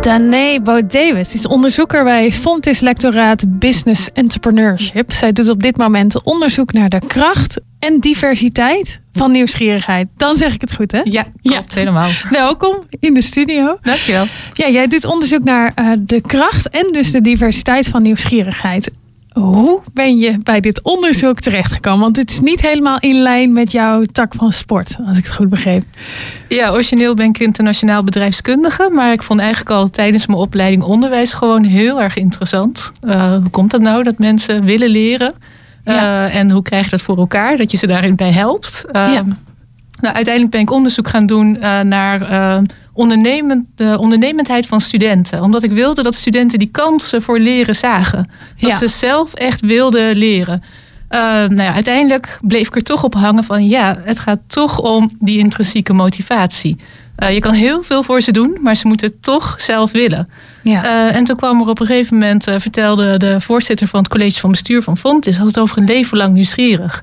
Danae Baudet is onderzoeker bij Fontis Lectoraat Business Entrepreneurship. Zij doet op dit moment onderzoek naar de kracht en diversiteit van nieuwsgierigheid. Dan zeg ik het goed, hè? Ja, klopt helemaal. Welkom in de studio. Dankjewel. Ja, jij doet onderzoek naar uh, de kracht en dus de diversiteit van nieuwsgierigheid. Hoe ben je bij dit onderzoek terechtgekomen? Want het is niet helemaal in lijn met jouw tak van sport, als ik het goed begreep. Ja, origineel ben ik internationaal bedrijfskundige. Maar ik vond eigenlijk al tijdens mijn opleiding onderwijs gewoon heel erg interessant. Uh, hoe komt het nou dat mensen willen leren? Uh, en hoe krijg je dat voor elkaar? Dat je ze daarin bij helpt. Uh, ja. nou, uiteindelijk ben ik onderzoek gaan doen naar ondernemend, de ondernemendheid van studenten. Omdat ik wilde dat studenten die kansen voor leren zagen. Dat ze zelf echt wilden leren. Uh, nou ja, uiteindelijk bleef ik er toch op hangen van ja, het gaat toch om die intrinsieke motivatie. Uh, je kan heel veel voor ze doen, maar ze moeten het toch zelf willen. Ja. Uh, en toen kwam er op een gegeven moment, vertelde de voorzitter van het college van bestuur van Fontis, had het over een leven lang nieuwsgierig.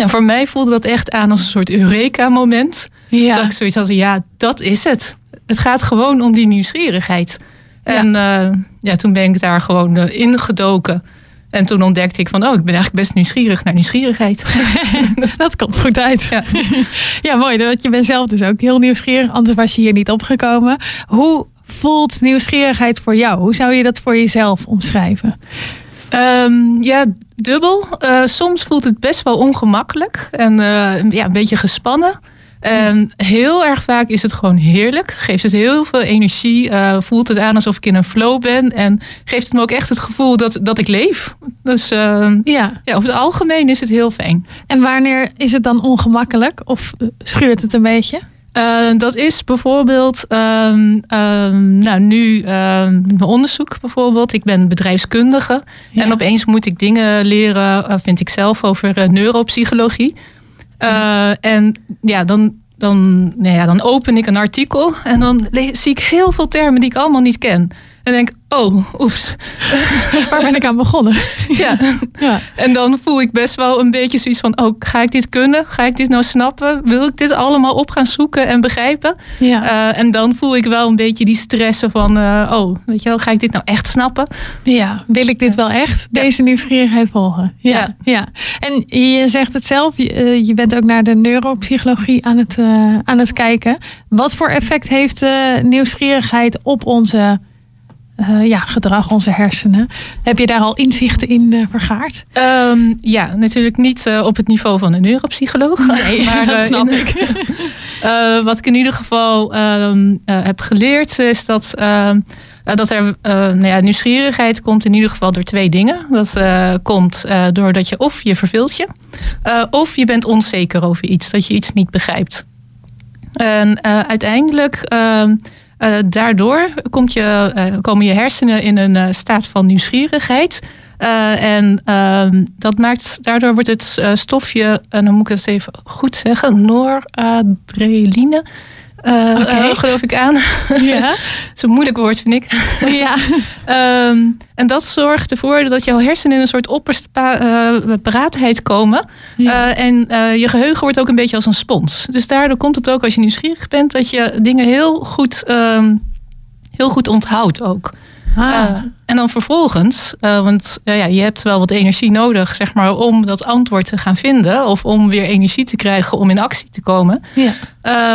En voor mij voelde dat echt aan als een soort Eureka-moment. Ja. Dat ik zoiets had, ja, dat is het. Het gaat gewoon om die nieuwsgierigheid. En uh, ja, toen ben ik daar gewoon uh, ingedoken. En toen ontdekte ik van, oh, ik ben eigenlijk best nieuwsgierig naar nieuwsgierigheid. dat komt goed uit. Ja. ja, mooi. Want je bent zelf dus ook heel nieuwsgierig. Anders was je hier niet opgekomen. Hoe voelt nieuwsgierigheid voor jou? Hoe zou je dat voor jezelf omschrijven? Um, ja, dubbel. Uh, soms voelt het best wel ongemakkelijk en uh, ja, een beetje gespannen. En heel erg vaak is het gewoon heerlijk. Geeft het heel veel energie. Uh, voelt het aan alsof ik in een flow ben. En geeft het me ook echt het gevoel dat, dat ik leef. Dus ja. ja, over het algemeen is het heel fijn. En wanneer is het dan ongemakkelijk? Of schuurt het een beetje? Uh, dat is bijvoorbeeld, um, um, nou nu uh, mijn onderzoek bijvoorbeeld. Ik ben bedrijfskundige ja. en opeens moet ik dingen leren, uh, vind ik zelf, over neuropsychologie. Ja. En ja, dan, dan, nou ja, dan open ik een artikel en dan zie ik heel veel termen die ik allemaal niet ken. En denk, oh, oeps. Waar ben ik aan begonnen? ja. ja. En dan voel ik best wel een beetje zoiets van, oh, ga ik dit kunnen? Ga ik dit nou snappen? Wil ik dit allemaal op gaan zoeken en begrijpen? Ja. Uh, en dan voel ik wel een beetje die stressen van, uh, oh, weet je wel, ga ik dit nou echt snappen? Ja, wil ik dit wel echt? Deze nieuwsgierigheid volgen? Ja. ja. ja. En je zegt het zelf, je, je bent ook naar de neuropsychologie aan het, uh, aan het kijken. Wat voor effect heeft nieuwsgierigheid op onze uh, ja, gedrag, onze hersenen. Heb je daar al inzichten in uh, vergaard? Um, ja, natuurlijk niet uh, op het niveau van een neuropsycholoog. Nee, maar dat snap in, ik. wat ik in ieder geval um, heb geleerd is dat, ehm, dat er nou ja, nieuwsgierigheid komt in ieder geval door twee dingen. Dat komt doordat je of je verveelt je, of je bent onzeker over iets, dat je iets niet begrijpt. En uiteindelijk uh, daardoor komt je, uh, komen je hersenen in een uh, staat van nieuwsgierigheid. en ehm, dat maakt, daardoor wordt het stofje, en dan moet ik het even goed zeggen, noradrenaline. Uh, okay. uh, geloof ik aan. Ja. Zo'n moeilijk woord vind ik. Ja. um, en dat zorgt ervoor dat jouw hersenen in een soort uh, paraatheid komen. Ja. en je geheugen wordt ook een beetje als een spons. Dus daardoor komt het ook als je nieuwsgierig bent dat je dingen heel goed, um, heel goed onthoudt ook. Ah. Uh, en dan vervolgens, uh, want uh, ja, je hebt wel wat energie nodig, zeg maar, om dat antwoord te gaan vinden. Of om weer energie te krijgen om in actie te komen. Ja.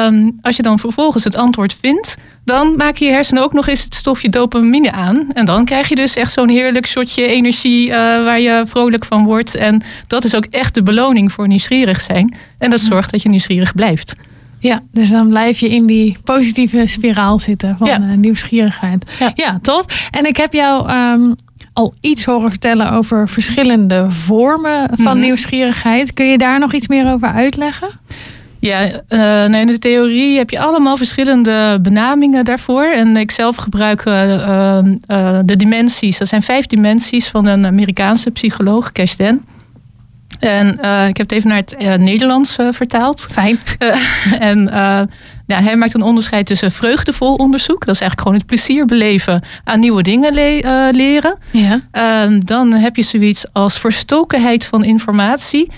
Um, als je dan vervolgens het antwoord vindt, dan maak je je hersenen ook nog eens het stofje dopamine aan. En dan krijg je dus echt zo'n heerlijk shotje energie waar je vrolijk van wordt. En dat is ook echt de beloning voor nieuwsgierig zijn. En dat zorgt dat je nieuwsgierig blijft. Ja, dus dan blijf je in die positieve spiraal zitten van ja. uh, nieuwsgierigheid. Ja. ja, tof. En ik heb jou um, al iets horen vertellen over verschillende vormen van mm-hmm. nieuwsgierigheid. Kun je daar nog iets meer over uitleggen? Ja, uh, nee, in de theorie heb je allemaal verschillende benamingen daarvoor. En ik zelf gebruik uh, uh, de dimensies. Dat zijn vijf dimensies van een Amerikaanse psycholoog, Cash Den. En uh, ik heb het even naar het uh, Nederlands uh, vertaald. Fijn. en ja, hij maakt een onderscheid tussen vreugdevol onderzoek. Dat is eigenlijk gewoon het plezier beleven aan nieuwe dingen leren. Ja. Ehm, dan heb je zoiets als verstokenheid van informatie.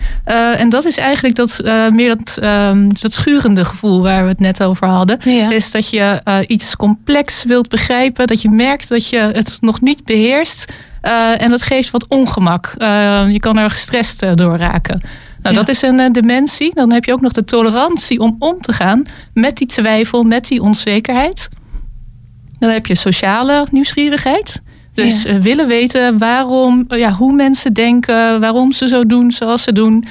en dat is eigenlijk dat, meer dat, ehm, dat schurende gevoel waar we het net over hadden. Is dat je iets complex wilt begrijpen. Dat je merkt dat je het nog niet beheerst. Uh, en dat geeft wat ongemak. Uh, je kan er gestrest uh, door raken. Nou, dat is een dementie. Dan heb je ook nog de tolerantie om om te gaan met die twijfel, met die onzekerheid. Dan heb je sociale nieuwsgierigheid. Dus willen weten waarom, ja, hoe mensen denken, waarom ze zo doen zoals ze doen.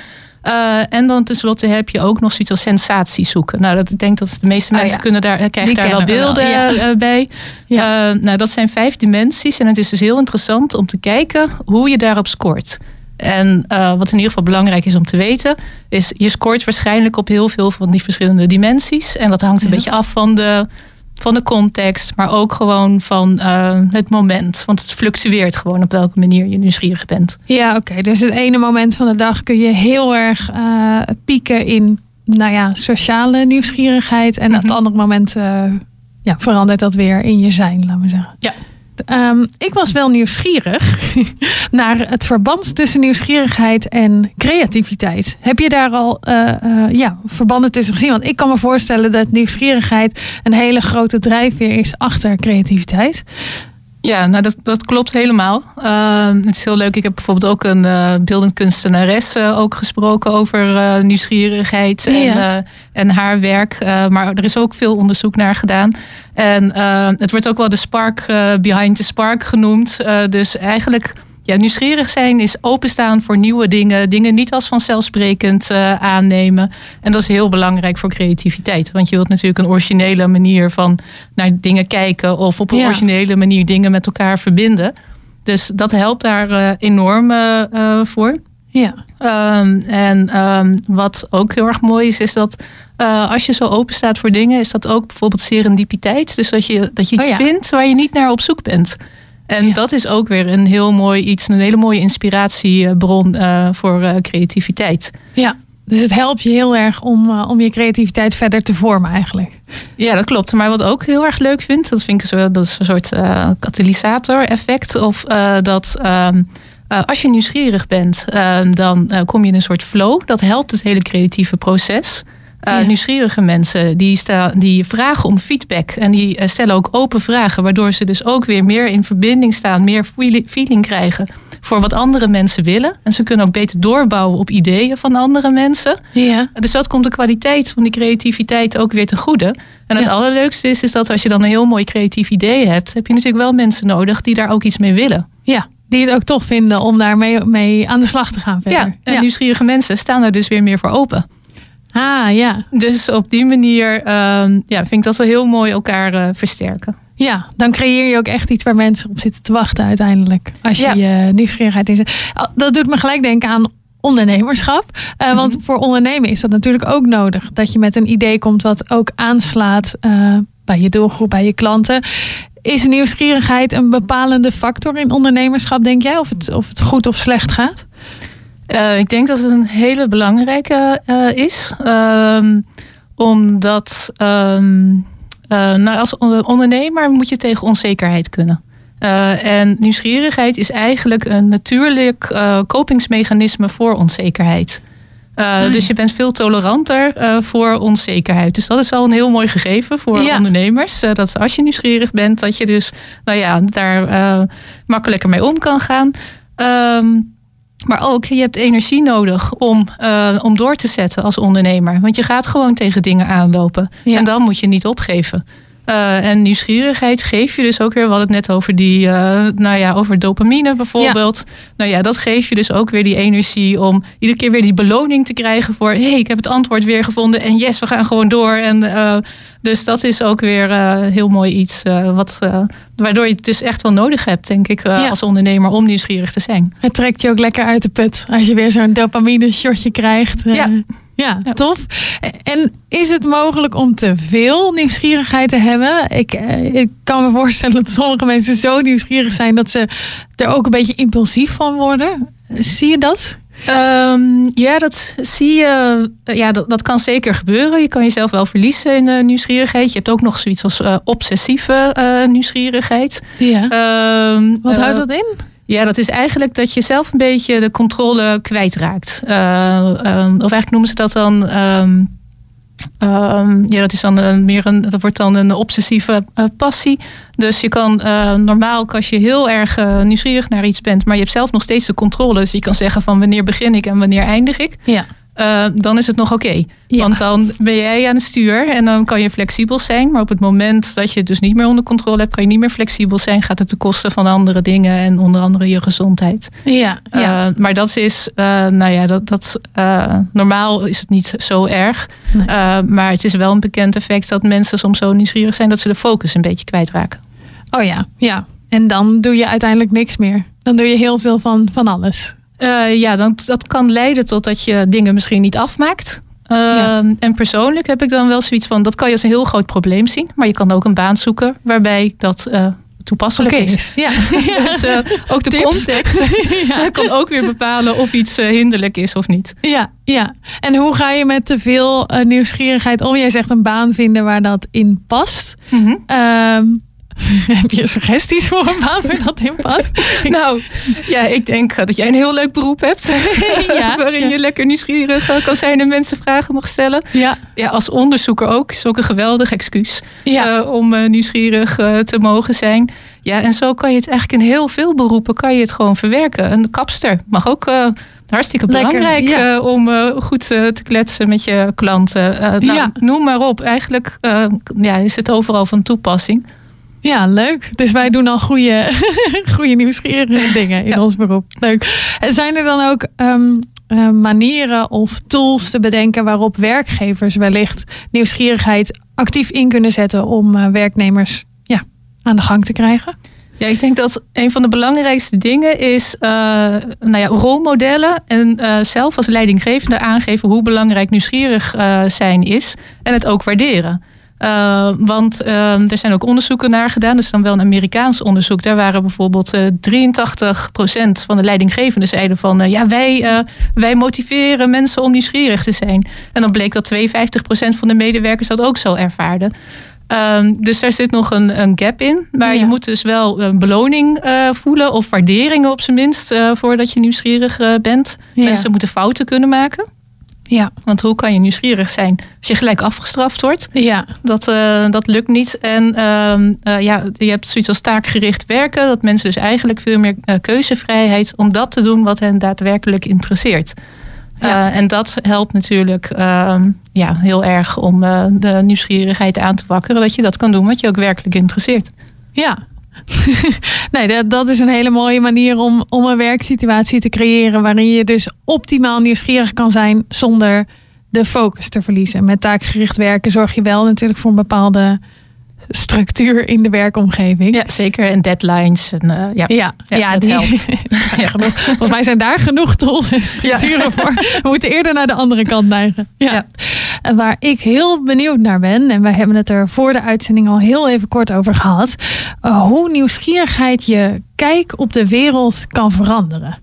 Uh, en dan tenslotte heb je ook nog zoiets als sensatie zoeken. Nou, dat, ik denk dat de meeste oh mensen kunnen daar, eh, krijgen daar wel beelden wel, uh, bij. Ja. Uh, nou, dat zijn vijf dimensies. En het is dus heel interessant om te kijken hoe je daarop scoort. En wat in ieder geval belangrijk is om te weten, is je scoort waarschijnlijk op heel veel van die verschillende dimensies. En dat hangt een beetje af van de van de context, maar ook gewoon van uh, het moment. Want het fluctueert gewoon op welke manier je nieuwsgierig bent. Ja, oké. Dus het ene moment van de dag kun je heel erg uh, pieken in nou ja, sociale nieuwsgierigheid. En mm -hmm. op het andere moment uh, ja, verandert dat weer in je zijn, laten we zeggen. Ja. Um, ik was wel nieuwsgierig naar het verband tussen nieuwsgierigheid en creativiteit. Heb je daar al uh, uh, ja, verbanden tussen gezien? Want ik kan me voorstellen dat nieuwsgierigheid een hele grote drijfveer is achter creativiteit. Ja, nou dat, dat klopt helemaal. Uh, het is heel leuk. Ik heb bijvoorbeeld ook een uh, beeldend kunstenares uh, ook gesproken over uh, nieuwsgierigheid en, en haar werk. maar er is ook veel onderzoek naar gedaan. En het wordt ook wel de spark behind the spark genoemd. dus eigenlijk ja, nieuwsgierig zijn is openstaan voor nieuwe dingen. Dingen niet als vanzelfsprekend uh, aannemen. En dat is heel belangrijk voor creativiteit. Want je wilt natuurlijk een originele manier van naar dingen kijken. Of op een originele manier dingen met elkaar verbinden. Dus dat helpt daar uh, enorm uh, voor. Ja. Um, en um, wat ook heel erg mooi is, is dat als je zo open staat voor dingen, is dat ook bijvoorbeeld serendipiteit. Dus dat je, dat je iets oh ja. vindt waar je niet naar op zoek bent. En dat is ook weer een heel mooi iets, een hele mooie inspiratiebron uh, voor uh, creativiteit. Ja, dus het helpt je heel erg om, uh, om je creativiteit verder te vormen eigenlijk. Ja, dat klopt. Maar wat ook heel erg leuk vind, dat vind ik zo, dat is een soort katalysator-effect. Of dat ehm, als je nieuwsgierig bent, ehm, dan kom je in een soort flow. Dat helpt het hele creatieve proces. Uh, ja. Nieuwsgierige mensen die, sta, die vragen om feedback en die uh, stellen ook open vragen, waardoor ze dus ook weer meer in verbinding staan, meer feeling krijgen voor wat andere mensen willen. En ze kunnen ook beter doorbouwen op ideeën van andere mensen. Ja. Dus dat komt de kwaliteit van die creativiteit ook weer ten goede. En het ja. allerleukste is, is dat als je dan een heel mooi creatief idee hebt, heb je natuurlijk wel mensen nodig die daar ook iets mee willen. Ja, die het ook tof vinden om daarmee mee aan de slag te gaan verder. Ja, en ja. nieuwsgierige mensen staan daar dus weer meer voor open. Ah, ja. Dus op die manier um, ja, vind ik dat wel heel mooi elkaar uh, versterken. Ja, dan creëer je ook echt iets waar mensen op zitten te wachten uiteindelijk. Als je ja. nieuwsgierigheid inzet. Dat doet me gelijk denken aan ondernemerschap. Uh, mm -hmm. Want voor ondernemen is dat natuurlijk ook nodig. Dat je met een idee komt wat ook aanslaat uh, bij je doelgroep, bij je klanten. Is nieuwsgierigheid een bepalende factor in ondernemerschap, denk jij? Of het, of het goed of slecht gaat? Uh, ik denk dat het een hele belangrijke uh, is. Um, omdat um, uh, nou, als ondernemer moet je tegen onzekerheid kunnen. en nieuwsgierigheid is eigenlijk een natuurlijk kopingsmechanisme voor onzekerheid. Uh, dus je bent veel toleranter voor onzekerheid. Dus dat is al een heel mooi gegeven voor ja. ondernemers. Dat als je nieuwsgierig bent, dat je dus nou ja, daar makkelijker mee om kan gaan. Um, maar ook, je hebt energie nodig om, uh, om door te zetten als ondernemer. Want je gaat gewoon tegen dingen aanlopen. Ja. En dan moet je niet opgeven. Uh, en nieuwsgierigheid geef je dus ook weer. We hadden het net over die, uh, nou ja, over dopamine bijvoorbeeld. Ja. Nou ja, dat geeft je dus ook weer die energie om iedere keer weer die beloning te krijgen voor hé, hey, ik heb het antwoord weer gevonden en yes, we gaan gewoon door. En uh, dus dat is ook weer heel mooi iets wat, waardoor je het dus echt wel nodig hebt, denk ik, ja. als ondernemer om nieuwsgierig te zijn. Het trekt je ook lekker uit de put als je weer zo'n dopamine shotje krijgt. Ja. Ja, ja, tof. En is het mogelijk om te veel nieuwsgierigheid te hebben? Ik, ik, kan me voorstellen dat sommige mensen zo nieuwsgierig zijn dat ze er ook een beetje impulsief van worden. Zie je dat? Um, ja, dat zie je. Ja, dat, dat kan zeker gebeuren. Je kan jezelf wel verliezen in uh, nieuwsgierigheid. Je hebt ook nog zoiets als uh, obsessieve uh, nieuwsgierigheid. Ja. Um, Wat houdt dat in? Ja, dat is eigenlijk dat je zelf een beetje de controle kwijtraakt. Um, of eigenlijk noemen ze dat dan. Um, ja, dat is dan een, meer een, dat wordt dan een obsessieve uh, passie. Dus je kan normaal, als je heel erg nieuwsgierig naar iets bent, maar je hebt zelf nog steeds de controle. Dus je kan zeggen van wanneer begin ik en wanneer eindig ik. Ja. Uh, dan is het nog oké. Okay. Ja. Want dan ben jij aan het stuur en dan kan je flexibel zijn. Maar op het moment dat je het dus niet meer onder controle hebt, kan je niet meer flexibel zijn. Gaat het ten koste van andere dingen en onder andere je gezondheid. Ja, ja. Uh, maar dat is, uh, nou ja, dat, dat, normaal is het niet zo erg. Nee. maar het is wel een bekend effect dat mensen soms zo nieuwsgierig zijn dat ze de focus een beetje kwijtraken. Oh ja, ja. En dan doe je uiteindelijk niks meer. Dan doe je heel veel van, van alles. Uh, ja, dan, dat kan leiden tot dat je dingen misschien niet afmaakt. Uh, ja. En persoonlijk heb ik dan wel zoiets van, dat kan je als een heel groot probleem zien. Maar je kan ook een baan zoeken waarbij dat uh, toepasselijk okay. is. Ja. dus ook de Tips. context ja. kan ook weer bepalen of iets hinderlijk is of niet. Ja, ja. En hoe ga je met te veel nieuwsgierigheid om? Jij zegt een baan vinden waar dat in past. Mm -hmm. um, heb je suggesties voor een baan waar dat in past? nou, ja, ik denk dat jij een heel leuk beroep hebt. ja, waarin ja. je lekker nieuwsgierig kan zijn en mensen vragen mag stellen. Ja. ja als onderzoeker ook. Is ook een geweldig excuus ja. uh, om uh, nieuwsgierig uh, te mogen zijn. Ja, en zo kan je het eigenlijk in heel veel beroepen kan je het gewoon verwerken. Een kapster mag ook hartstikke belangrijk Lekker, ja. om goed te kletsen met je klanten. nou, Ja. Noem maar op. Eigenlijk ja, is het overal van toepassing. Ja, leuk. Dus wij doen al goede, goede nieuwsgierige dingen in Ja. ons beroep. Leuk. En zijn er dan ook ehm, eh, manieren of tools te bedenken waarop werkgevers wellicht nieuwsgierigheid actief in kunnen zetten om eh, werknemers ja, aan de gang te krijgen? Ja, ik denk dat een van de belangrijkste dingen is uh, nou ja, rolmodellen en uh, zelf als leidinggevende aangeven hoe belangrijk nieuwsgierig uh, zijn is en het ook waarderen. Uh, want uh, er zijn ook onderzoeken naar gedaan. Dus dan wel een Amerikaans onderzoek. Daar waren bijvoorbeeld uh, 83% van de leidinggevenden zeiden van... ja, wij, wij motiveren mensen om nieuwsgierig te zijn. En dan bleek dat 52% van de medewerkers dat ook zo ervaarden. Um, dus daar zit nog een, een gap in. Maar Ja. je moet dus wel een beloning voelen of waarderingen op zijn minst voordat je nieuwsgierig bent. Ja. Mensen moeten fouten kunnen maken. Ja. Want hoe kan je nieuwsgierig zijn als je gelijk afgestraft wordt? Ja. Dat, uh, dat lukt niet. En uh, ja, je hebt zoiets als taakgericht werken. Dat mensen dus eigenlijk veel meer uh, keuzevrijheid om dat te doen wat hen daadwerkelijk interesseert. Ja. en dat helpt natuurlijk ehm, ja, heel erg om de nieuwsgierigheid aan te wakkeren. Dat je dat kan doen wat je ook werkelijk interesseert. Ja. nee, dat, dat is een hele mooie manier om, om een werksituatie te creëren waarin je dus optimaal nieuwsgierig kan zijn zonder de focus te verliezen. Met taakgericht werken zorg je wel natuurlijk voor een bepaalde structuur in de werkomgeving. Ja, zeker. En deadlines. En, uh, ja. Ja, ja, Ja, dat die, helpt. ja. genoeg. Volgens mij zijn daar genoeg tools en structuren voor. We moeten eerder naar de andere kant neigen. Ja. En waar ik heel benieuwd naar ben, en wij hebben het er voor de uitzending al heel even kort over gehad, uh, hoe nieuwsgierigheid je kijk op de wereld kan veranderen.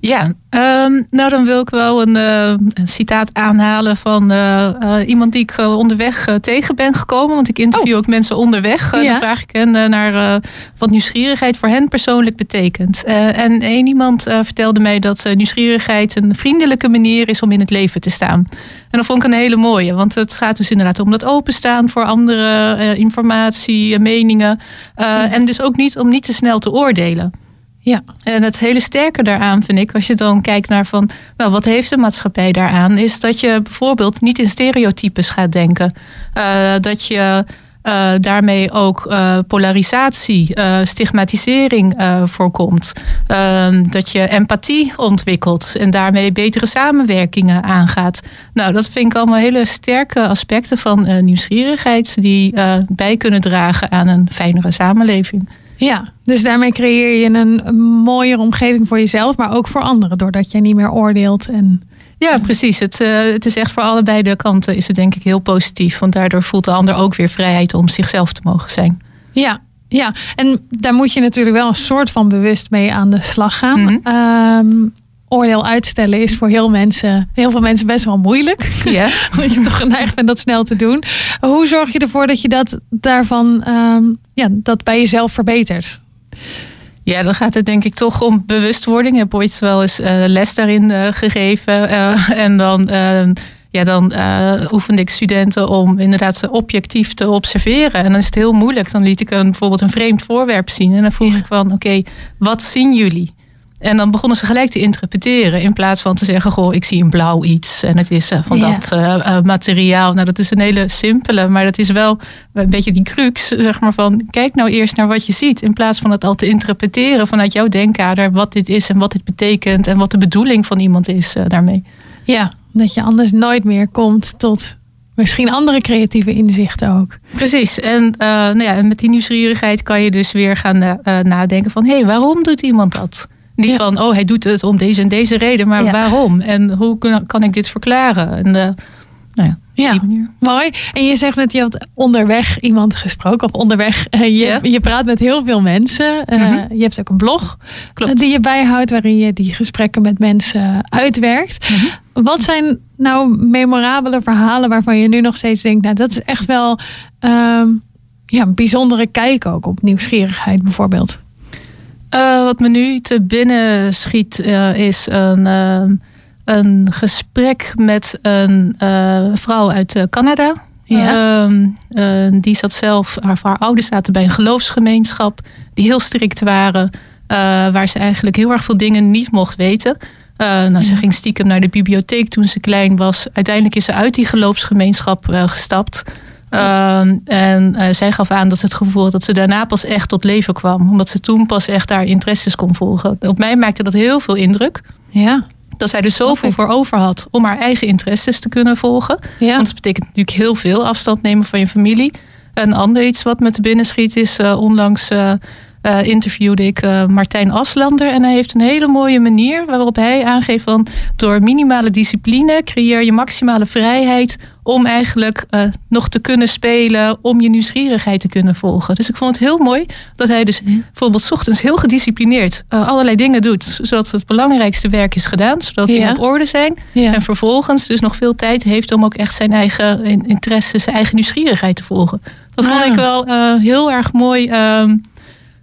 Ja, ehm, nou dan wil ik wel een, uh, een citaat aanhalen van uh, uh, iemand die ik onderweg tegen ben gekomen. Want ik interview Oh. ook mensen onderweg. Ja. Dan vraag ik hen naar wat nieuwsgierigheid voor hen persoonlijk betekent. en één iemand vertelde mij dat nieuwsgierigheid een vriendelijke manier is om in het leven te staan. En dat vond ik een hele mooie, want het gaat dus inderdaad om dat openstaan voor andere informatie, meningen. En dus ook niet om niet te snel te oordelen. Ja. En het hele sterke daaraan vind ik, als je dan kijkt naar van, nou, wat heeft de maatschappij daaraan, is dat je bijvoorbeeld niet in stereotypes gaat denken. Uh, dat je uh, daarmee ook uh, polarisatie, stigmatisering voorkomt. dat je empathie ontwikkelt en daarmee betere samenwerkingen aangaat. Nou, dat vind ik allemaal hele sterke aspecten van nieuwsgierigheid die bij kunnen dragen aan een fijnere samenleving. Ja, dus daarmee creëer je een mooiere omgeving voor jezelf, maar ook voor anderen, doordat jij niet meer oordeelt. En... Ja, precies. Het, uh, het is echt voor allebei de kanten is het denk ik heel positief. Want daardoor voelt de ander ook weer vrijheid om zichzelf te mogen zijn. Ja, ja. en daar moet je natuurlijk wel een soort van bewust mee aan de slag gaan. Um, oordeel uitstellen is voor heel, mensen, heel veel mensen best wel moeilijk. Ja. Omdat je toch geneigd bent dat snel te doen. Hoe zorg je ervoor dat je dat daarvan ehm, ja, dat bij jezelf verbetert? Ja, dan gaat het denk ik toch om bewustwording. Ik heb ooit wel eens uh, les daarin uh, gegeven. Uh, en dan, ehm, ja, dan oefende ik studenten om inderdaad objectief te observeren. En dan is het heel moeilijk. Dan liet ik een, bijvoorbeeld een vreemd voorwerp zien. En dan vroeg ik van, oké, wat zien jullie? En dan begonnen ze gelijk te interpreteren. In plaats van te zeggen, goh, ik zie een blauw iets. En het is uh, van ja. dat uh, materiaal. Nou, dat is een hele simpele. Maar dat is wel een beetje die crux. Zeg maar van, kijk nou eerst naar wat je ziet. In plaats van het al te interpreteren vanuit jouw denkkader. Wat dit is en wat dit betekent. En wat de bedoeling van iemand is uh, daarmee. Ja, dat je anders nooit meer komt tot misschien andere creatieve inzichten ook. Precies. En, nou ja, met die nieuwsgierigheid kan je dus weer gaan nadenken van... hé, hey, waarom doet iemand dat? Niet van, oh, hij doet het om deze en deze reden, maar waarom? En hoe kan, kan ik dit verklaren? En, uh, nou ja, ja, mooi. En je zegt net, je hebt onderweg iemand gesproken. Of onderweg, uh, je, je praat met heel veel mensen. Uh, mm -hmm. Je hebt ook een blog Klopt. die je bijhoudt, waarin je die gesprekken met mensen uitwerkt. Mm -hmm. Wat zijn nou memorabele verhalen waarvan je nu nog steeds denkt, nou, dat is echt wel um, ja, een bijzondere kijk ook op nieuwsgierigheid bijvoorbeeld? Uh, wat me nu te binnen schiet uh, is een, uh, een gesprek met een vrouw uit Canada. Ja. die zat zelf, haar, haar ouders zaten bij een geloofsgemeenschap die heel strikt waren, waar ze eigenlijk heel erg veel dingen niet mocht weten. nou, ze ging stiekem naar de bibliotheek toen ze klein was. Uiteindelijk is ze uit die geloofsgemeenschap gestapt. Uh, en uh, zij gaf aan dat ze het gevoel had dat ze daarna pas echt tot leven kwam. Omdat ze toen pas echt haar interesses kon volgen. Op mij maakte dat heel veel indruk. Ja. Dat zij er zoveel voor over had om haar eigen interesses te kunnen volgen. Ja. Want dat betekent natuurlijk heel veel afstand nemen van je familie. Een ander iets wat me te binnen schiet is uh, onlangs uh, interviewde ik uh, Martijn Aslander. En hij heeft een hele mooie manier waarop hij aangeeft van door minimale discipline creëer je maximale vrijheid om eigenlijk uh, nog te kunnen spelen, om je nieuwsgierigheid te kunnen volgen. Dus ik vond het heel mooi dat hij dus bijvoorbeeld 's ochtends heel gedisciplineerd allerlei dingen doet, zodat het belangrijkste werk is gedaan, zodat die ja. op orde zijn. Ja. En vervolgens dus nog veel tijd heeft om ook echt zijn eigen interesse, zijn eigen nieuwsgierigheid te volgen. Dat vond ik wel heel erg mooi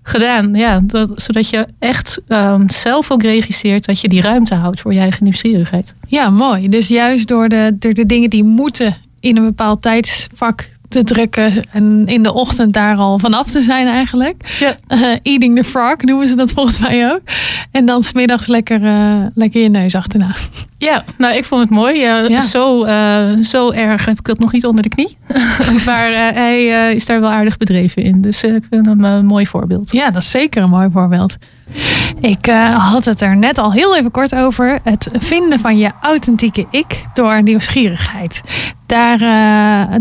gedaan. Ja, dat, zodat je echt um, zelf ook regisseert dat je die ruimte houdt voor je eigen nieuwsgierigheid. Ja, mooi. Dus juist door de, door de dingen die moeten in een bepaald tijdsvak te drukken en in de ochtend daar al vanaf te zijn eigenlijk. Ja. Uh, eating the frog noemen ze dat volgens mij ook. En dan smiddags lekker, uh, lekker je neus achterna. Ja, nou ik vond het mooi. Ja, ja. Zo, uh, zo erg heb ik dat nog niet onder de knie. maar hij is daar wel aardig bedreven in. Dus ik vind hem een mooi voorbeeld. Ja, dat is zeker een mooi voorbeeld. Ik had het er net al heel even kort over. Het vinden van je authentieke ik door nieuwsgierigheid. Daar,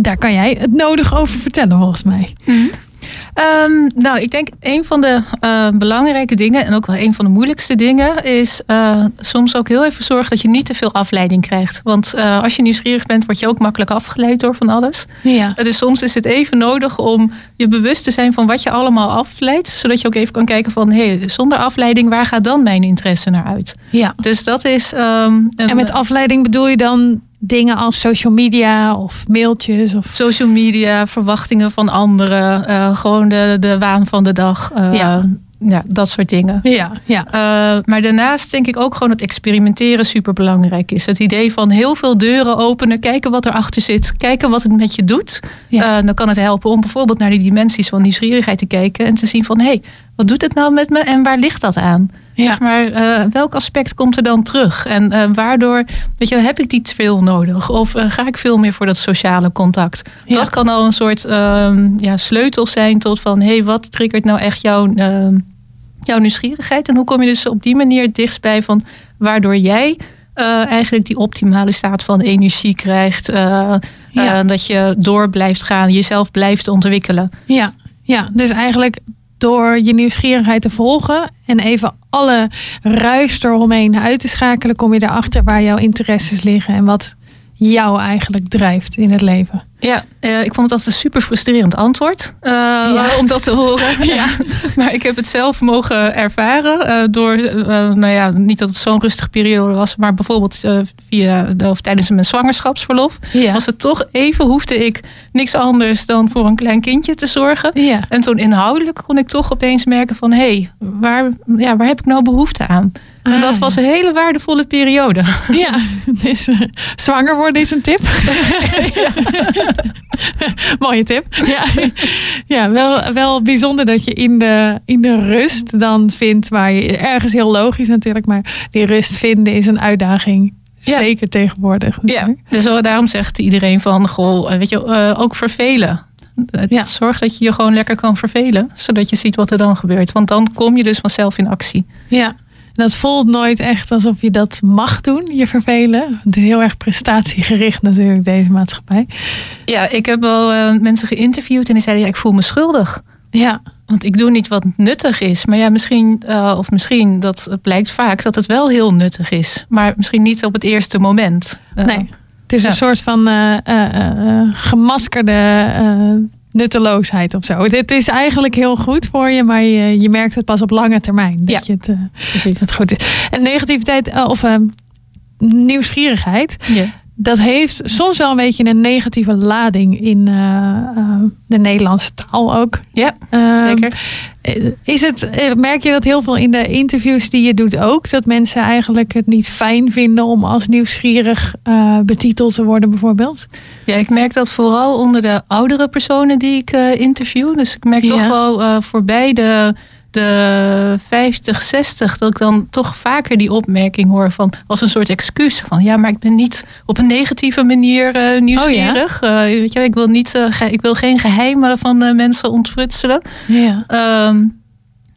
daar kan jij het nodig over vertellen, volgens mij. Mm -hmm. Um, nou, ik denk een van de uh, belangrijke dingen en ook wel een van de moeilijkste dingen is uh, soms ook heel even zorgen dat je niet te veel afleiding krijgt. Want uh, als je nieuwsgierig bent, word je ook makkelijk afgeleid door van alles. Ja. Dus soms is het even nodig om je bewust te zijn van wat je allemaal afleidt, zodat je ook even kan kijken van hé, hey, zonder afleiding, waar gaat dan mijn interesse naar uit? Ja. Dus dat is. Um, een, en met afleiding bedoel je dan dingen als social media of mailtjes? Of... Social media, verwachtingen van anderen, uh, gewoon de, de waan van de dag. Uh, ja. ja, dat soort dingen. Ja, ja. Uh, maar daarnaast denk ik ook gewoon dat experimenteren super belangrijk is. Het idee van heel veel deuren openen, kijken wat erachter zit, kijken wat het met je doet. Ja. dan kan het helpen om bijvoorbeeld naar die dimensies van nieuwsgierigheid te kijken en te zien van hé, hey, wat doet het nou met me en waar ligt dat aan? Ja. Zeg maar, uh, welk aspect komt er dan terug? En uh, waardoor, weet je, heb ik die veel nodig? Of uh, ga ik veel meer voor dat sociale contact? Ja. Dat kan al een soort uh, ja, sleutel zijn tot van, hé, hey, wat triggert nou echt jouw, jouw nieuwsgierigheid? En hoe kom je dus op die manier dichtstbij van waardoor jij eigenlijk die optimale staat van energie krijgt? Ja. dat je door blijft gaan, jezelf blijft ontwikkelen. Ja, ja. dus eigenlijk door je nieuwsgierigheid te volgen en even alle ruis eromheen uit te schakelen, kom je erachter waar jouw interesses liggen en wat jou eigenlijk drijft in het leven? Ja, uh, ik vond het altijd een super frustrerend antwoord uh, ja. om dat te horen. ja. Maar ik heb het zelf mogen ervaren uh, door, nou ja, niet dat het zo'n rustige periode was, maar bijvoorbeeld via de, of tijdens mijn zwangerschapsverlof ja. was het toch even hoefde ik niks anders dan voor een klein kindje te zorgen. En toen inhoudelijk kon ik toch opeens merken van hé, hey, waar, ja, waar heb ik nou behoefte aan? En dat ah, was een hele waardevolle periode. Ja, dus uh, zwanger worden is een tip. Mooie tip. Ja, ja wel, wel bijzonder dat je in de, in de rust dan vindt, waar je ergens heel logisch natuurlijk, maar die rust vinden is een uitdaging. Zeker tegenwoordig. Ja, dus daarom zegt iedereen van, goh, weet je, uh, ook vervelen. Ja. Zorg dat je je gewoon lekker kan vervelen, zodat je ziet wat er dan gebeurt. Want dan kom je dus vanzelf in actie. Ja, dat voelt nooit echt alsof je dat mag doen, je vervelen. Het is heel erg prestatiegericht natuurlijk, deze maatschappij. Ja, ik heb wel uh, mensen geïnterviewd en die zeiden, ja, ik voel me schuldig. Ja. Want ik doe niet wat nuttig is. Maar ja, misschien, uh, of misschien, dat blijkt vaak dat het wel heel nuttig is. Maar misschien niet op het eerste moment. Uh, nee, het is een soort van gemaskerde nutteloosheid of zo. Het is eigenlijk heel goed voor je, maar je, je merkt het pas op lange termijn. Dat, je het, uh, dat het goed is. En negativiteit uh, of uh, nieuwsgierigheid. Ja dat heeft soms wel een beetje een negatieve lading in uh, uh, de Nederlandse taal ook. Ja, uh, zeker. Is het, merk je dat heel veel in de interviews die je doet ook? Dat mensen eigenlijk het niet fijn vinden om als nieuwsgierig betiteld te worden bijvoorbeeld? Ja, ik merk dat vooral onder de oudere personen die ik interview. Dus ik merk toch wel voor beide de 50, 60, dat ik dan toch vaker die opmerking hoor van als een soort excuus van ja, maar ik ben niet op een negatieve manier uh, nieuwsgierig. Oh, ja? uh, weet je, ik wil niet, uh, ik wil geen geheimen van mensen ontfrutselen. Ja. Um,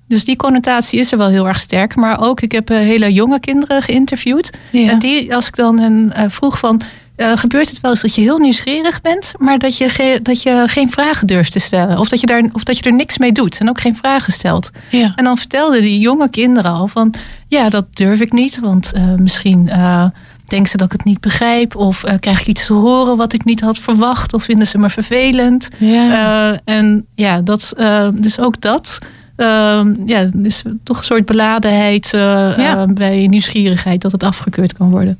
dus die connotatie is er wel heel erg sterk. Maar ook, ik heb hele jonge kinderen geïnterviewd. Ja. En die, als ik dan hen vroeg van uh, gebeurt het wel eens dat je heel nieuwsgierig bent, maar dat je, dat je geen vragen durft te stellen. Of dat, je daar, of dat je er niks mee doet en ook geen vragen stelt. Ja. En dan vertelden die jonge kinderen al van, ja, dat durf ik niet, want uh, misschien uh, denken ze dat ik het niet begrijp, of krijg ik iets te horen wat ik niet had verwacht, of vinden ze me vervelend. Ja. en ja, dat, dus ook dat. ja, dus toch een soort beladenheid ja. bij nieuwsgierigheid dat het afgekeurd kan worden.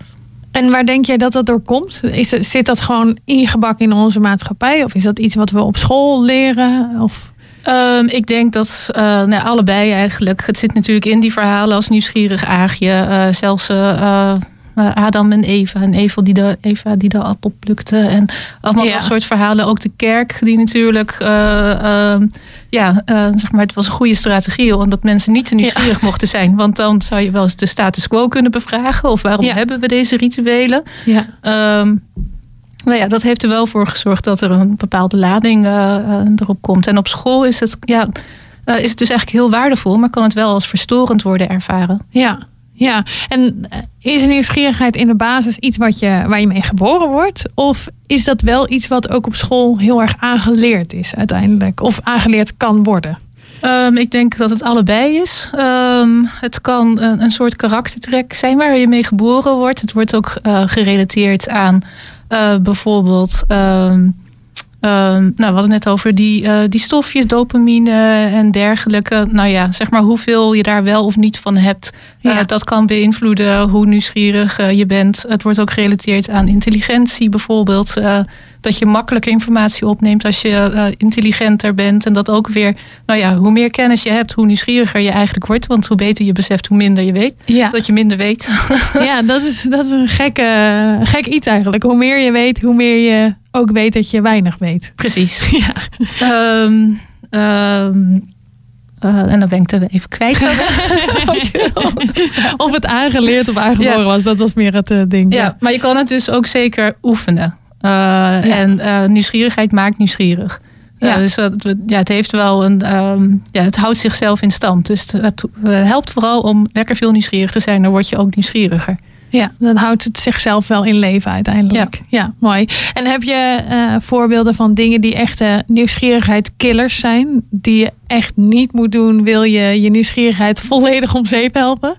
En waar denk jij dat dat door komt? Is, zit dat gewoon ingebakken in onze maatschappij? Of is dat iets wat we op school leren? Of... Um, ik denk dat uh, nou, allebei eigenlijk. Het zit natuurlijk in die verhalen als nieuwsgierig aagje. Uh, zelfs uh, Adam en Eva. En Eva die, de, Eva die de appel plukte. En allemaal ja. dat soort verhalen. Ook de kerk die natuurlijk... Ehm, ja, uh, zeg maar, het was een goede strategie omdat mensen niet te nieuwsgierig ja. mochten zijn. Want dan zou je wel eens de status quo kunnen bevragen. Of waarom ja. hebben we deze rituelen? Ja. Um, nou ja, dat heeft er wel voor gezorgd dat er een bepaalde lading erop komt. En op school is het, ja, is het dus eigenlijk heel waardevol, maar kan het wel als verstorend worden ervaren. Ja, ja, en eh, is nieuwsgierigheid in de basis iets wat je, waar je mee geboren wordt? Of is dat wel iets wat ook op school heel erg aangeleerd is uiteindelijk? Of aangeleerd kan worden? Um, ik denk dat het allebei is. Um, het kan een, een, soort karaktertrek zijn waar je mee geboren wordt. Het wordt ook uh, gerelateerd aan uh, bijvoorbeeld. Ehm, nou, we hadden net over die, uh, die stofjes, dopamine en dergelijke. Nou ja, zeg maar hoeveel je daar wel of niet van hebt. Eh, ja. Dat kan beïnvloeden hoe nieuwsgierig uh, je bent. Het wordt ook gerelateerd aan intelligentie bijvoorbeeld dat je makkelijker informatie opneemt als je uh, intelligenter bent. En dat ook weer, nou ja, hoe meer kennis je hebt, hoe nieuwsgieriger je eigenlijk wordt. Want hoe beter je beseft, hoe minder je weet. Ja. Dat je minder weet. Ja, dat is, dat is een gekke, gek iets eigenlijk. Hoe meer je weet, hoe meer je ook weet dat je weinig weet. Precies. Ja. Um, um, uh, en dan ben ik er even kwijt. of het aangeleerd of aangeboren ja. was, dat was meer het uh, ding. Ja, ja, maar je kan het dus ook zeker oefenen. Uh, ja. En nieuwsgierigheid maakt nieuwsgierig. Ja. Dus ja, het heeft wel een. Um, ja, het houdt zichzelf in stand. Dus het, het helpt vooral om lekker veel nieuwsgierig te zijn. Dan word je ook nieuwsgieriger. Ja, dan houdt het zichzelf wel in leven uiteindelijk. Ja, mooi. En heb je uh, voorbeelden van dingen die echte nieuwsgierigheidskillers zijn? Die je echt niet moet doen, wil je je nieuwsgierigheid volledig om zeep helpen?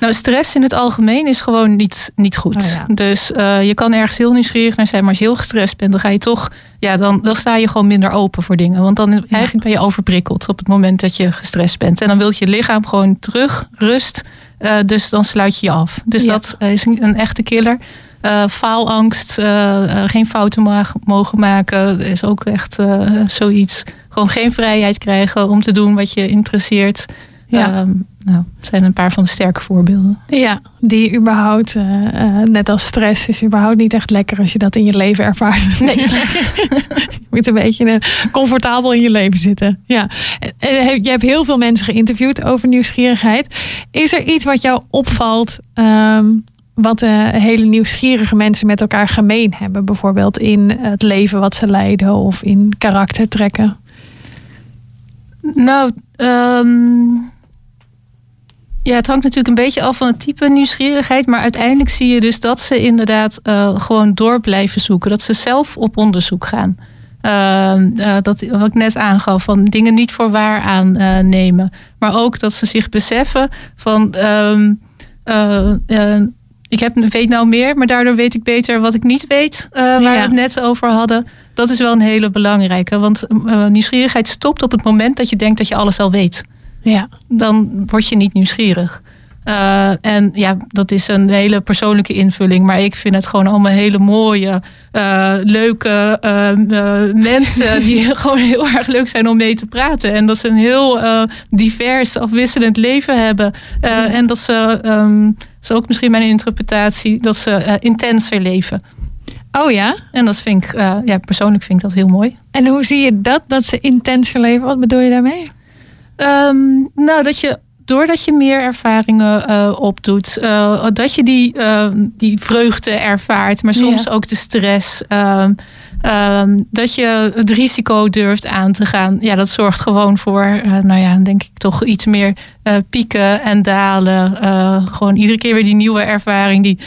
Nou, stress in het algemeen is gewoon niet, niet goed. Oh dus uh, je kan ergens heel nieuwsgierig naar zijn, maar als je heel gestrest bent, dan ga je toch, ja, dan, dan sta je gewoon minder open voor dingen. Want dan eigenlijk ben je overprikkeld op het moment dat je gestrest bent. En dan wil je lichaam gewoon terug, rust uh, dus dan sluit je je af. Dus dat is een, een, echte killer. Uh, faalangst, uh, geen fouten mogen maken, is ook echt zoiets. Gewoon geen vrijheid krijgen om te doen wat je interesseert. Ja. Um, nou, zijn een paar van de sterke voorbeelden. Ja, die überhaupt, net als stress, is überhaupt niet echt lekker als je dat in je leven ervaart. Nee. je moet een beetje comfortabel in je leven zitten. Ja. Je hebt heel veel mensen geïnterviewd over nieuwsgierigheid. Is er iets wat jou opvalt, um, wat uh, hele nieuwsgierige mensen met elkaar gemeen hebben? Bijvoorbeeld in het leven wat ze leiden of in karaktertrekken? Nou, um, ja, het hangt natuurlijk een beetje af van het type nieuwsgierigheid. Maar uiteindelijk zie je dus dat ze inderdaad uh, gewoon door blijven zoeken. Dat ze zelf op onderzoek gaan. Uh, dat wat ik net aangaf, van dingen niet voor waar aannemen. maar ook dat ze zich beseffen van. Uh, ik heb, weet nou meer, maar daardoor weet ik beter wat ik niet weet, waar we het net over hadden. Dat is wel een hele belangrijke. Want nieuwsgierigheid stopt op het moment dat je denkt dat je alles al weet. Ja. Dan word je niet nieuwsgierig. Uh, en ja, dat is een hele persoonlijke invulling. Maar ik vind het gewoon allemaal hele mooie, uh, leuke uh, mensen. die gewoon heel erg leuk zijn om mee te praten. En dat ze een heel divers, afwisselend leven hebben. En dat ze, um, dat is ook misschien mijn interpretatie, dat ze intenser leven. Oh ja? En dat vind ik, ja, persoonlijk vind ik dat heel mooi. En hoe zie je dat, dat ze intenser leven? Wat bedoel je daarmee? Um, nou, dat je doordat je meer ervaringen uh, opdoet, uh, dat je die, uh, die vreugde ervaart, maar soms ook de stress. Ehm, ehm, dat je het risico durft aan te gaan. Ja, dat zorgt gewoon voor, nou ja, denk ik toch iets meer pieken en dalen. gewoon iedere keer weer die nieuwe ervaring, die,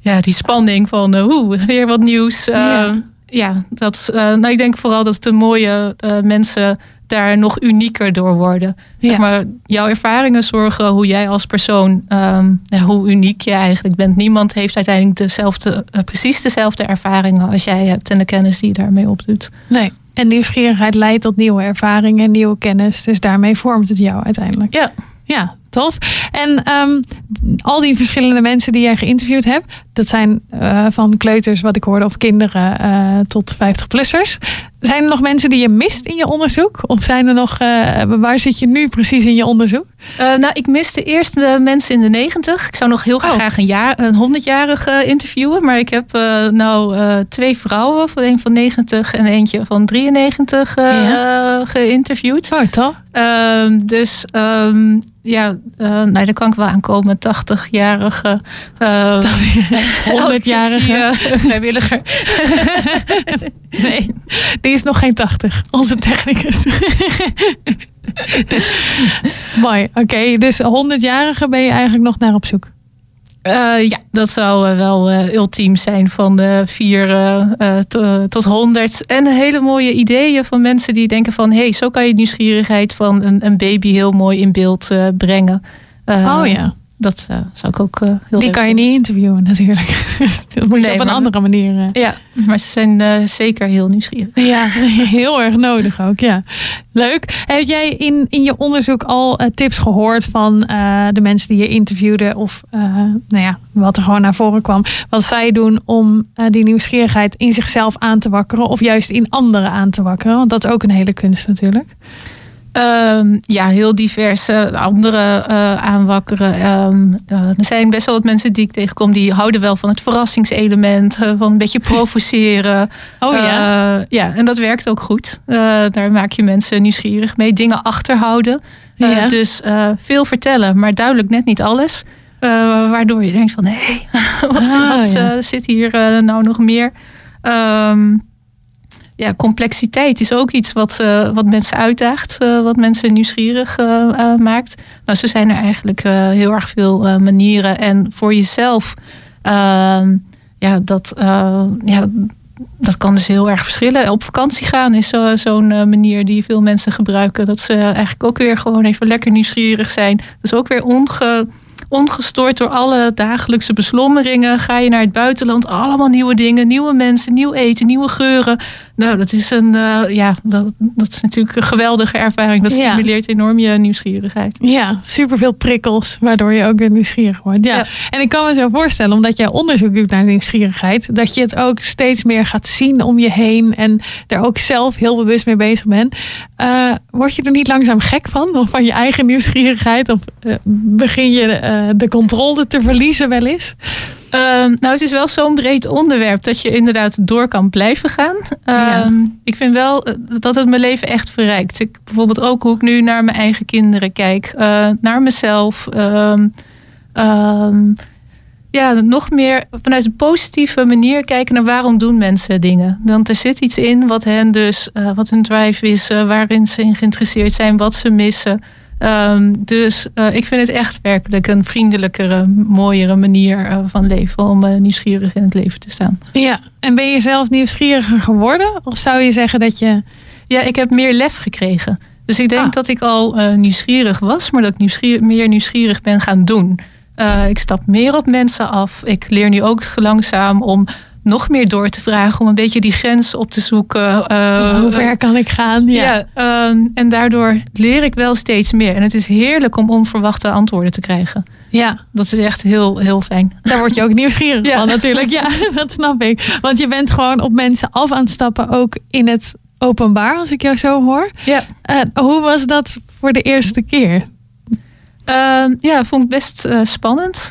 ja, die spanning van, oeh, weer wat nieuws. Ja. ja, dat, nou, ik denk vooral dat de mooie mensen daar nog unieker door worden. Zeg maar, jouw ervaringen zorgen hoe jij als persoon, um, hoe uniek je eigenlijk bent. Niemand heeft uiteindelijk dezelfde, uh, precies dezelfde ervaringen als jij hebt en de kennis die je daarmee opdoet. Nee. En nieuwsgierigheid leidt tot nieuwe ervaringen en nieuwe kennis. Dus daarmee vormt het jou uiteindelijk. Ja. Ja, tof. En um, al die verschillende mensen die jij geïnterviewd hebt, dat zijn uh, van kleuters, wat ik hoorde, of kinderen uh, tot 50-plussers. Zijn er nog mensen die je mist in je onderzoek? Of zijn er nog, uh, waar zit je nu precies in je onderzoek? nou, ik miste eerst de mensen in de 90. Ik zou nog heel oh. graag een, jaar, een 100-jarige interviewen. Maar ik heb nou twee vrouwen, een van 90 en eentje van 93 ja. geïnterviewd. Oh, toch? Ehm, dus um, ja, uh, nee, daar kan ik wel aankomen. 80-jarige. Uh, 100-jarige. vrijwilliger. nee, die is nog geen 80. Onze technicus. Mooi. Oké, dus 100-jarige ben je eigenlijk nog naar op zoek? Uh, ja, dat zou uh, wel uh, ultiem zijn van de 4 tot 100. En hele mooie ideeën van mensen die denken van... hé, hey, zo kan je nieuwsgierigheid van een, een baby heel mooi in beeld brengen. oh ja dat uh, zou ik ook uh, heel Die kan je niet interviewen natuurlijk. dat moet je nee, op een andere manier. Uh... Ja, maar ze zijn zeker heel nieuwsgierig. Ja, heel erg nodig ook. Ja. Leuk. Heb jij in, in je onderzoek al tips gehoord van de mensen die je interviewde? Of nou ja, wat er gewoon naar voren kwam. Wat zij doen om die nieuwsgierigheid in zichzelf aan te wakkeren. Of juist in anderen aan te wakkeren. Want dat is ook een hele kunst natuurlijk. Um, ja, heel diverse andere uh, aanwakkeren. Um, uh, er zijn best wel wat mensen die ik tegenkom die houden wel van het verrassingselement, uh, van een beetje provoceren. Oh ja. ja, en dat werkt ook goed. daar maak je mensen nieuwsgierig mee, dingen achterhouden. Ja. Dus veel vertellen, maar duidelijk net niet alles. waardoor je denkt van hé, hey, wat, ah, wat ja. zit hier nou nog meer? Um, ja, complexiteit is ook iets wat, wat mensen uitdaagt, wat mensen nieuwsgierig maakt. Nou, zo zijn er eigenlijk heel erg veel manieren. En voor jezelf, ehm, ja, dat, ja, dat kan dus heel erg verschillen. Op vakantie gaan is zo'n manier die veel mensen gebruiken. Dat ze eigenlijk ook weer gewoon even lekker nieuwsgierig zijn. Dus ook weer onge ongestoord door alle dagelijkse beslommeringen. Ga je naar het buitenland, allemaal nieuwe dingen, nieuwe mensen, nieuw eten, nieuwe geuren. Nou, dat is een, uh, ja, dat, dat is natuurlijk een geweldige ervaring. Dat stimuleert enorm je nieuwsgierigheid. Ja, superveel prikkels, waardoor je ook weer nieuwsgierig wordt. Ja. En ik kan me zo voorstellen, omdat jij onderzoek doet naar nieuwsgierigheid, dat je het ook steeds meer gaat zien om je heen en er ook zelf heel bewust mee bezig bent. Uh, word je er niet langzaam gek van? Of van je eigen nieuwsgierigheid? Of uh, begin je de controle te verliezen wel eens? Ehm, nou, het is wel zo'n breed onderwerp dat je inderdaad door kan blijven gaan. Ehm, ik vind wel eh, dat het mijn leven echt verrijkt. Ik, bijvoorbeeld ook hoe ik nu naar mijn eigen kinderen kijk, uh, naar mezelf. Ehm, ja, nog meer vanuit een positieve manier kijken naar waarom doen mensen dingen. Want er zit iets in wat hen dus, uh, wat hun drive is, waarin ze in geïnteresseerd zijn, wat ze missen. Ehm, dus uh, ik vind het echt werkelijk een vriendelijkere, mooiere manier uh, van leven om uh, nieuwsgierig in het leven te staan. Ja, en ben je zelf nieuwsgieriger geworden? Of zou je zeggen dat je. Ja, ik heb meer lef gekregen. Dus ik denk ah. dat ik al nieuwsgierig was, maar dat ik meer nieuwsgierig ben gaan doen. ik stap meer op mensen af. Ik leer nu ook langzaam om nog meer door te vragen om een beetje die grens op te zoeken. Uh, Hoe ver kan ik gaan? Ja, ehm, en daardoor leer ik wel steeds meer. En het is heerlijk om onverwachte antwoorden te krijgen. Ja. Dat is echt heel, heel fijn. Daar word je ook nieuwsgierig van natuurlijk. Ja, dat snap ik. Want je bent gewoon op mensen af aan het stappen, ook in het openbaar, als ik jou zo hoor. Ja. Uh, hoe was dat voor de eerste keer? Uh, ja, vond ik best uh, spannend.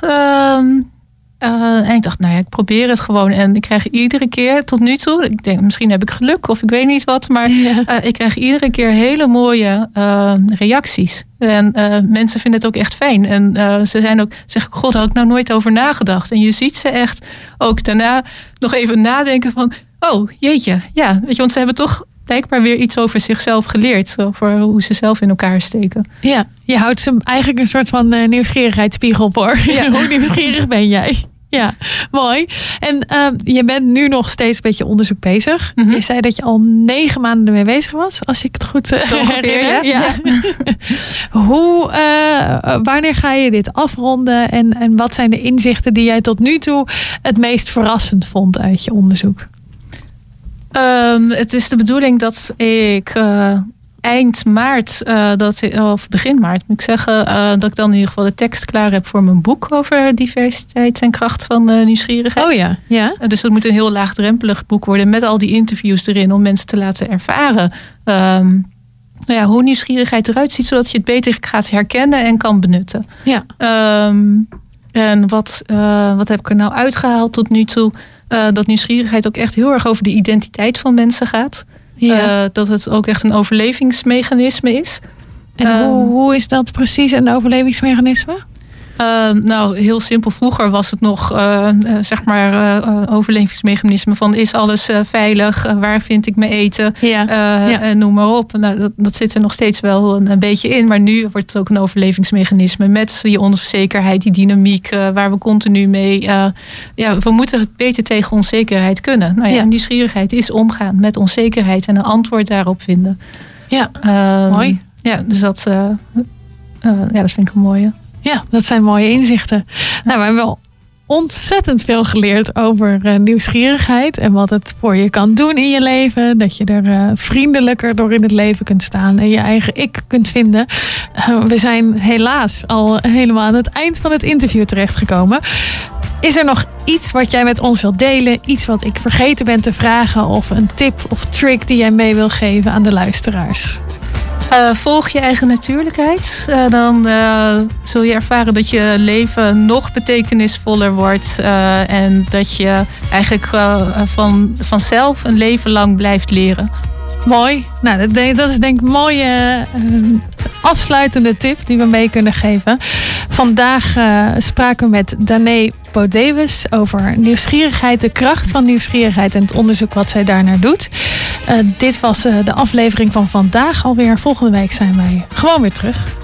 Uh, en ik dacht, nou ja, ik probeer het gewoon. En ik krijg iedere keer tot nu toe, ik denk misschien heb ik geluk of ik weet niet wat, maar uh, ik krijg iedere keer hele mooie uh, reacties. En mensen vinden het ook echt fijn. En ze zijn ook, zeggen, god, daar had ik nou nooit over nagedacht. En je ziet ze echt ook daarna nog even nadenken van, oh jeetje, ja, weet je, want ze hebben toch blijkbaar weer iets over zichzelf geleerd. Over hoe ze zelf in elkaar steken. Ja, je houdt ze eigenlijk een soort van uh, nieuwsgierigheidsspiegel voor. Ja. hoe nieuwsgierig ben jij? Ja, mooi. En uh, je bent nu nog steeds een beetje onderzoek bezig. Mm -hmm. Je zei dat je al negen maanden ermee bezig was, als ik het goed uh, herinner. Ja. ja. Hoe, uh, wanneer ga je dit afronden en, en wat zijn de inzichten die jij tot nu toe het meest verrassend vond uit je onderzoek? Um, het is de bedoeling dat ik uh, eind maart, uh, dat, of begin maart moet ik zeggen, uh, dat ik dan in ieder geval de tekst klaar heb voor mijn boek over diversiteit en kracht van nieuwsgierigheid. Oh ja, ja. dus dat moet een heel laagdrempelig boek worden met al die interviews erin om mensen te laten ervaren. Um, nou ja, hoe nieuwsgierigheid eruit ziet, zodat je het beter gaat herkennen en kan benutten. Ja. Um, en wat, wat heb ik er nou uitgehaald tot nu toe? Uh, dat nieuwsgierigheid ook echt heel erg over de identiteit van mensen gaat. Ja. Uh, dat het ook echt een overlevingsmechanisme is. En hoe, hoe is dat precies een overlevingsmechanisme? Uh, nou, heel simpel. Vroeger was het nog, uh, zeg maar, uh, overlevingsmechanisme van is alles veilig? waar vind ik mijn eten? Ja. ja. noem maar op. Nou, dat, dat zit er nog steeds wel een, een, beetje in. Maar nu wordt het ook een overlevingsmechanisme met die onzekerheid, die dynamiek, waar we continu mee. ja, we moeten het beter tegen onzekerheid kunnen. Nou ja, ja. nieuwsgierigheid is omgaan met onzekerheid en een antwoord daarop vinden. Ja, ehm, mooi. Ja, dus dat, ja, dat vind ik een mooie. Ja, dat zijn mooie inzichten. Nou, we hebben wel ontzettend veel geleerd over uh, nieuwsgierigheid en wat het voor je kan doen in je leven. Dat je er uh, vriendelijker door in het leven kunt staan en je eigen ik kunt vinden. Uh, we zijn helaas al helemaal aan het eind van het interview terechtgekomen. Is er nog iets wat jij met ons wilt delen? Iets wat ik vergeten ben te vragen? Of een tip of trick die jij mee wil geven aan de luisteraars? Uh, volg je eigen natuurlijkheid. Uh, dan uh, zul je ervaren dat je leven nog betekenisvoller wordt. en dat je eigenlijk van, vanzelf een leven lang blijft leren. Mooi. Nou, dat, is denk ik een mooie afsluitende tip die we mee kunnen geven. Vandaag spraken we met Dané Bodewes over nieuwsgierigheid, de kracht van nieuwsgierigheid en het onderzoek wat zij daarnaar doet. dit was de aflevering van vandaag alweer. Volgende week zijn wij gewoon weer terug.